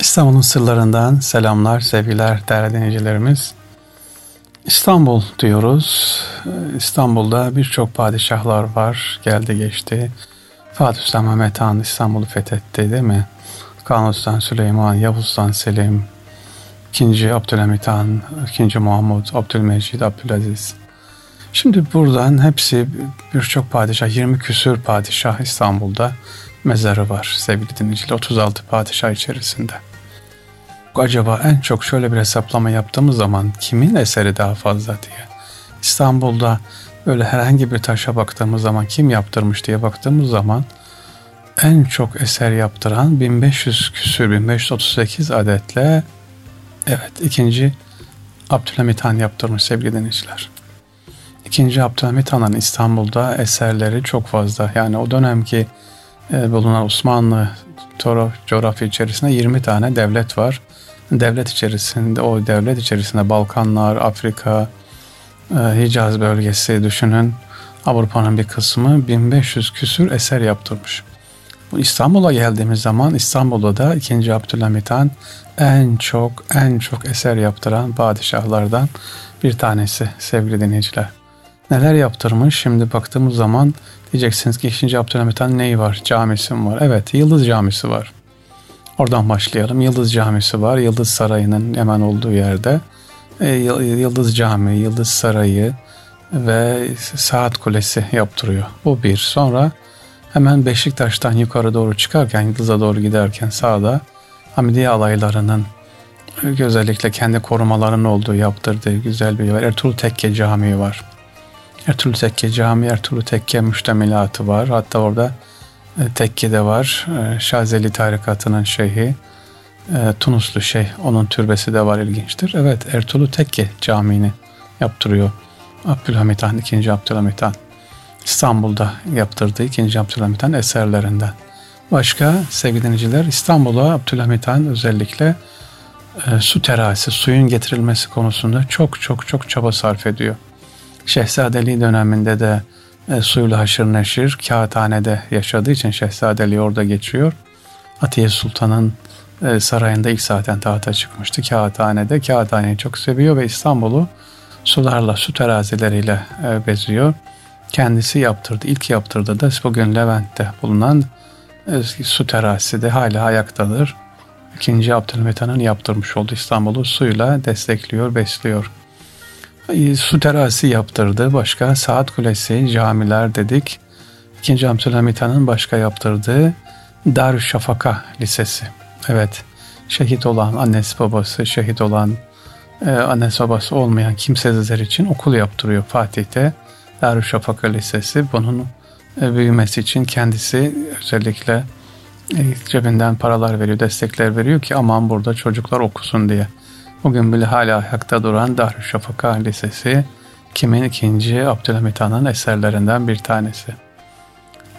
İstanbul'un sırlarından selamlar, sevgiler değerli dinleyicilerimiz. İstanbul diyoruz. İstanbul'da birçok padişahlar var. Geldi geçti. Fatih Sultan Mehmet Han İstanbul'u fethetti değil mi? Kanuni Sultan Süleyman, Yavuz Sultan Selim, 2. Abdülhamit Han, 2. Muhammed, Abdülmecid, Abdülaziz. Şimdi buradan hepsi birçok padişah, 20 küsür padişah İstanbul'da mezarı var sevgili dinleyiciler 36 padişah içerisinde. Acaba en çok şöyle bir hesaplama yaptığımız zaman kimin eseri daha fazla diye. İstanbul'da böyle herhangi bir taşa baktığımız zaman kim yaptırmış diye baktığımız zaman en çok eser yaptıran 1500 küsür 1538 adetle evet ikinci Abdülhamit Han yaptırmış sevgili dinleyiciler. İkinci Abdülhamit Han'ın İstanbul'da eserleri çok fazla. Yani o dönemki e, bulunan Osmanlı coğrafya içerisinde 20 tane devlet var. Devlet içerisinde, o devlet içerisinde Balkanlar, Afrika, e, Hicaz bölgesi düşünün. Avrupa'nın bir kısmı 1500 küsür eser yaptırmış. Bu İstanbul'a geldiğimiz zaman İstanbul'da da 2. Abdülhamit Han en çok en çok eser yaptıran padişahlardan bir tanesi sevgili dinleyiciler. Neler yaptırmış şimdi baktığımız zaman diyeceksiniz ki 2. Abdülhamit Han neyi var? Camisi mi var? Evet Yıldız Camisi var. Oradan başlayalım. Yıldız Camisi var. Yıldız Sarayı'nın hemen olduğu yerde. E, Yıldız Camii, Yıldız Sarayı ve Saat Kulesi yaptırıyor. Bu bir. Sonra hemen Beşiktaş'tan yukarı doğru çıkarken, Yıldız'a doğru giderken sağda Hamidiye alaylarının özellikle kendi korumalarının olduğu yaptırdığı güzel bir yer. Ertuğrul Tekke Camii var. Ertuğrul Tekke Camii, Ertuğrul Tekke müştemilatı var. Hatta orada e, tekke de var. E, Şazeli tarikatının şeyhi. E, Tunuslu şey. Onun türbesi de var ilginçtir. Evet Ertuğrul Tekke Camii'ni yaptırıyor. Abdülhamit Han, 2. Abdülhamit Han. İstanbul'da yaptırdığı 2. Abdülhamit Han eserlerinden. Başka sevgili dinleyiciler İstanbul'a Abdülhamit Han özellikle e, su terazisi, suyun getirilmesi konusunda çok çok çok çaba sarf ediyor. Şehzadeliği döneminde de e, suyla haşır neşir kağıthanede yaşadığı için Şehzadeliği orada geçiyor. Atiye Sultan'ın e, sarayında ilk zaten tahta çıkmıştı kağıthanede. Kağıthaneyi çok seviyor ve İstanbul'u sularla, su terazileriyle e, beziyor. Kendisi yaptırdı. İlk yaptırdı da bugün Levent'te bulunan e, su terazisi de hala ayaktadır. İkinci Abdülhamit Han'ın yaptırmış olduğu İstanbul'u suyla destekliyor, besliyor. Su terazisi yaptırdı. Başka saat kulesi, camiler dedik. İkinci Abdülhamit Han'ın başka yaptırdığı Darüşşafaka Lisesi. Evet, şehit olan annesi babası, şehit olan e, annesi babası olmayan kimsesizler için okul yaptırıyor Fatih'te. Darüşşafaka Lisesi bunun e, büyümesi için kendisi özellikle e, cebinden paralar veriyor, destekler veriyor ki aman burada çocuklar okusun diye. Bugün bile hala ayakta duran Darüşşafaka Lisesi kimin ikinci Abdülhamit Han'ın eserlerinden bir tanesi.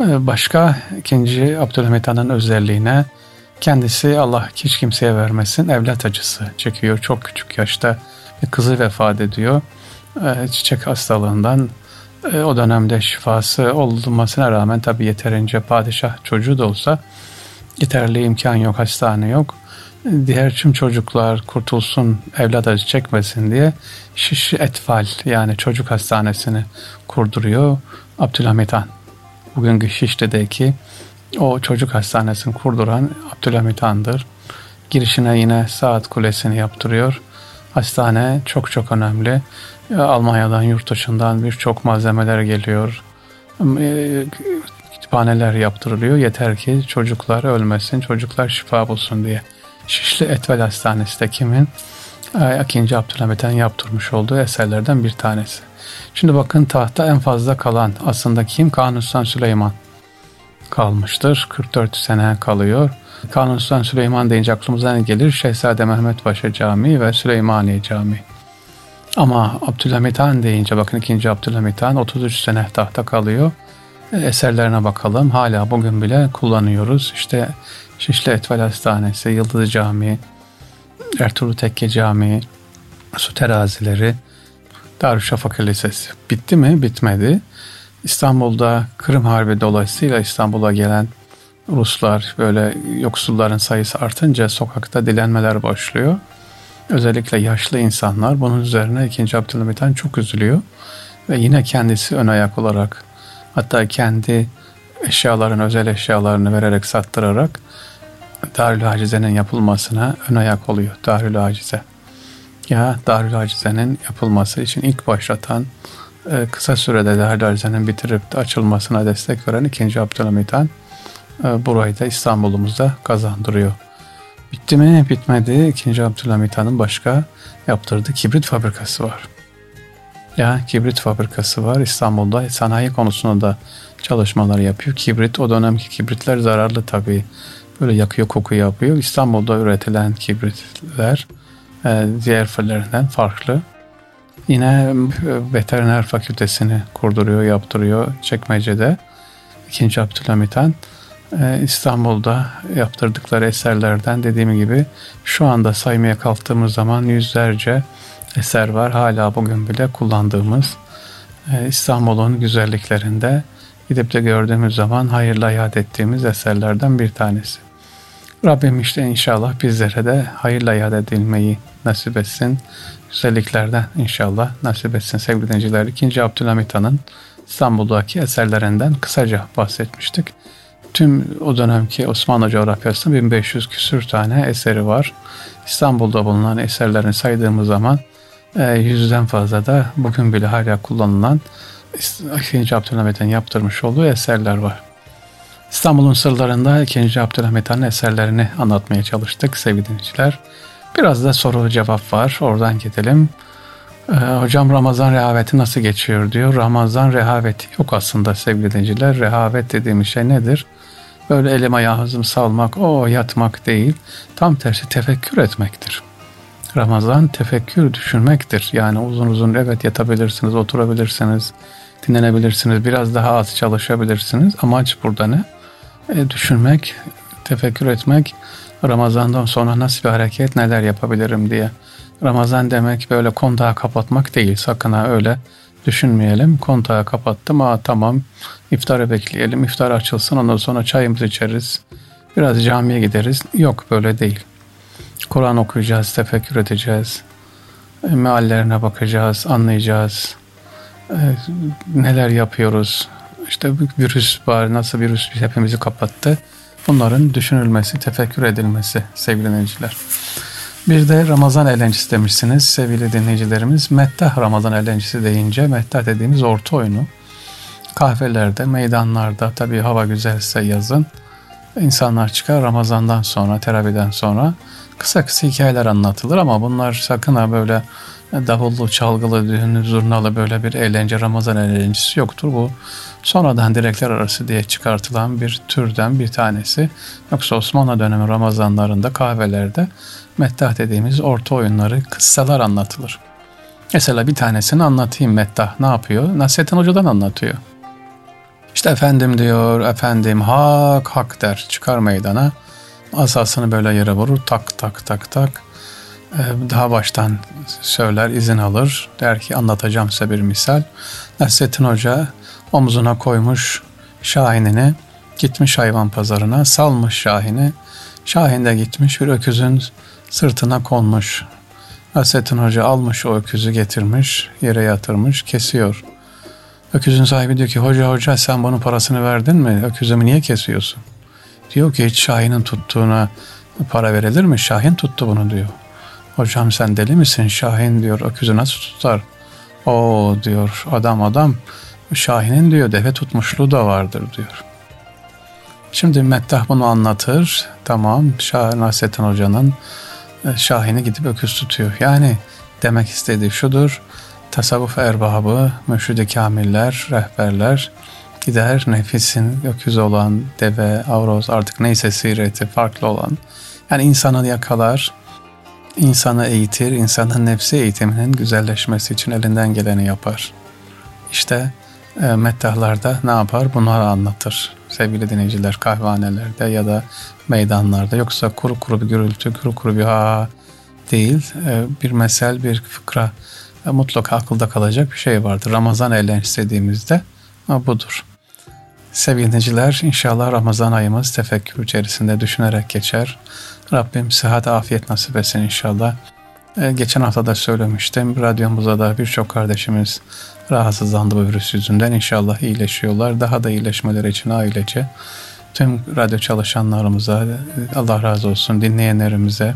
E, başka ikinci Abdülhamit Han'ın özelliğine kendisi Allah hiç kimseye vermesin evlat acısı çekiyor. Çok küçük yaşta bir kızı vefat ediyor. Çiçek hastalığından e, o dönemde şifası olmasına rağmen tabi yeterince padişah çocuğu da olsa yeterli imkan yok, hastane yok. Diğer tüm çocuklar kurtulsun, evlat acı çekmesin diye Şiş Etfal yani çocuk hastanesini kurduruyor Abdülhamit Han. Bugünkü Şişli'deki o çocuk hastanesini kurduran Abdülhamit Han'dır. Girişine yine saat kulesini yaptırıyor. Hastane çok çok önemli. Almanya'dan, yurt dışından birçok malzemeler geliyor. E, kütüphaneler yaptırılıyor. Yeter ki çocuklar ölmesin, çocuklar şifa bulsun diye. Şişli Etvel Hastanesi de kimin? 2. Abdülhamit'ten yaptırmış olduğu eserlerden bir tanesi. Şimdi bakın tahta en fazla kalan aslında kim? Kanuni Süleyman kalmıştır. 44 sene kalıyor. Kanuni Sultan Süleyman deyince aklımıza ne gelir? Şehzade Mehmet Paşa Camii ve Süleymaniye Camii. Ama Abdülhamit Han deyince bakın 2. Abdülhamit Han 33 sene tahta kalıyor. Eserlerine bakalım. Hala bugün bile kullanıyoruz. İşte Şişli Etvel Hastanesi, Yıldız Camii, Ertuğrul Tekke Camii, su terazileri, Darüşşafaka Lisesi. Bitti mi? Bitmedi. İstanbul'da Kırım Harbi dolayısıyla İstanbul'a gelen Ruslar böyle yoksulların sayısı artınca sokakta dilenmeler başlıyor. Özellikle yaşlı insanlar bunun üzerine 2. Abdülhamit Han çok üzülüyor. Ve yine kendisi ön ayak olarak hatta kendi eşyaların özel eşyalarını vererek sattırarak Darül Hacize'nin yapılmasına ön ayak oluyor Darül Hacize. Ya Darül Hacize'nin yapılması için ilk başlatan e, kısa sürede Darül Hacize'nin bitirip de açılmasına destek veren 2. Abdülhamit Han e, burayı da İstanbul'umuzda kazandırıyor. Bitti mi? Bitmedi. 2. Abdülhamit Han'ın başka yaptırdığı kibrit fabrikası var. Ya kibrit fabrikası var. İstanbul'da sanayi konusunda da çalışmalar yapıyor. Kibrit o dönemki kibritler zararlı tabii. Böyle yakıyor koku yapıyor. İstanbul'da üretilen kibritler e, diğer fırlarından farklı. Yine e, veteriner fakültesini kurduruyor, yaptırıyor Çekmece'de. İkinci Abdülhamit Han e, İstanbul'da yaptırdıkları eserlerden dediğim gibi şu anda saymaya kalktığımız zaman yüzlerce eser var. Hala bugün bile kullandığımız e, İstanbul'un güzelliklerinde gidip de gördüğümüz zaman hayırla yad ettiğimiz eserlerden bir tanesi. Rabbim işte inşallah bizlere de hayırla yad edilmeyi nasip etsin. Güzelliklerden inşallah nasip etsin sevgili dinleyiciler. İkinci Abdülhamit Han'ın İstanbul'daki eserlerinden kısaca bahsetmiştik. Tüm o dönemki Osmanlı coğrafyasında 1500 küsür tane eseri var. İstanbul'da bulunan eserlerini saydığımız zaman e, yüzden fazla da bugün bile hala kullanılan 2. Abdülhamit'in yaptırmış olduğu eserler var. İstanbul'un sırlarında 2. Abdülhamit Han'ın eserlerini anlatmaya çalıştık sevgili dinleyiciler. Biraz da soru cevap var. Oradan gidelim. Ee, hocam Ramazan rehaveti nasıl geçiyor diyor. Ramazan rehaveti yok aslında sevgili dinleyiciler. Rehavet dediğimiz şey nedir? Böyle elim ayağımı salmak, o yatmak değil. Tam tersi tefekkür etmektir. Ramazan tefekkür düşünmektir. Yani uzun uzun evet yatabilirsiniz, oturabilirsiniz, dinlenebilirsiniz, biraz daha az çalışabilirsiniz. Amaç burada ne? E, düşünmek, tefekkür etmek, Ramazan'dan sonra nasıl bir hareket, neler yapabilirim diye. Ramazan demek böyle kontağı kapatmak değil. Sakın ha öyle düşünmeyelim. Kontağı kapattım. Aa tamam iftarı bekleyelim. İftar açılsın ondan sonra çayımızı içeriz. Biraz camiye gideriz. Yok böyle değil. Kur'an okuyacağız, tefekkür edeceğiz. E, meallerine bakacağız, anlayacağız. Neler yapıyoruz? İşte virüs var, nasıl virüs hepimizi kapattı. Bunların düşünülmesi, tefekkür edilmesi sevgili dinleyiciler. Bir de Ramazan eğlencesi demişsiniz sevgili dinleyicilerimiz. Mettah Ramazan eğlencesi deyince Mettah dediğimiz orta oyunu. Kahvelerde, meydanlarda tabii hava güzelse yazın insanlar çıkar Ramazan'dan sonra, teraviden sonra kısa kısa hikayeler anlatılır ama bunlar sakın ha böyle davullu, çalgılı, düğünlü, zurnalı böyle bir eğlence, Ramazan eğlencesi yoktur. Bu sonradan direkler arası diye çıkartılan bir türden bir tanesi. Yoksa Osmanlı dönemi Ramazanlarında kahvelerde mettah dediğimiz orta oyunları, kıssalar anlatılır. Mesela bir tanesini anlatayım mettah. Ne yapıyor? Nasrettin Hoca'dan anlatıyor. İşte efendim diyor, efendim hak hak der çıkar meydana. Asasını böyle yere vurur tak tak tak tak. Ee, daha baştan söyler, izin alır. Der ki anlatacağım size bir misal. Nasrettin Hoca omzuna koymuş Şahinini, gitmiş hayvan pazarına, salmış Şahin'i. Şahin de gitmiş bir öküzün sırtına konmuş. Nasrettin Hoca almış o öküzü getirmiş, yere yatırmış, kesiyor. Öküzün sahibi diyor ki hoca hoca sen bunun parasını verdin mi? Öküzümü niye kesiyorsun? Diyor ki hiç Şahin'in tuttuğuna para verilir mi? Şahin tuttu bunu diyor. Hocam sen deli misin? Şahin diyor öküzü nasıl tutar? O diyor adam adam Şahin'in diyor deve tutmuşluğu da vardır diyor. Şimdi Mettah bunu anlatır. Tamam Şah Nasrettin Hoca'nın e, Şahin'i gidip öküz tutuyor. Yani demek istediği şudur. Tasavvuf erbabı, mürşid kamiller, rehberler gider nefisin öküz olan deve, avroz artık neyse sireti farklı olan yani insanı yakalar, insanı eğitir, insanın nefsi eğitiminin güzelleşmesi için elinden geleni yapar. İşte e, mettahlarda ne yapar? Bunları anlatır. Sevgili dinleyiciler kahvanelerde ya da meydanlarda yoksa kuru kuru bir gürültü, kuru kuru bir ha değil. E, bir mesel, bir fıkra e, mutlaka akılda kalacak bir şey vardır. Ramazan eğlencesi dediğimizde budur. Sevgili dinleyiciler inşallah Ramazan ayımız tefekkür içerisinde düşünerek geçer. Rabbim sıhhat afiyet nasip etsin inşallah. Ee, geçen hafta da söylemiştim. Radyomuzda da birçok kardeşimiz rahatsızlandı bu virüs yüzünden. İnşallah iyileşiyorlar. Daha da iyileşmeleri için ailece tüm radyo çalışanlarımıza Allah razı olsun dinleyenlerimize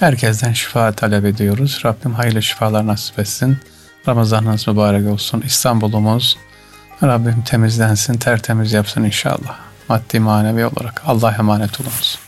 herkesten şifa talep ediyoruz. Rabbim hayırlı şifalar nasip etsin. Ramazanınız mübarek olsun. İstanbul'umuz Rabbim temizlensin, tertemiz yapsın inşallah. Maddi manevi olarak. Allah'a emanet olunuz.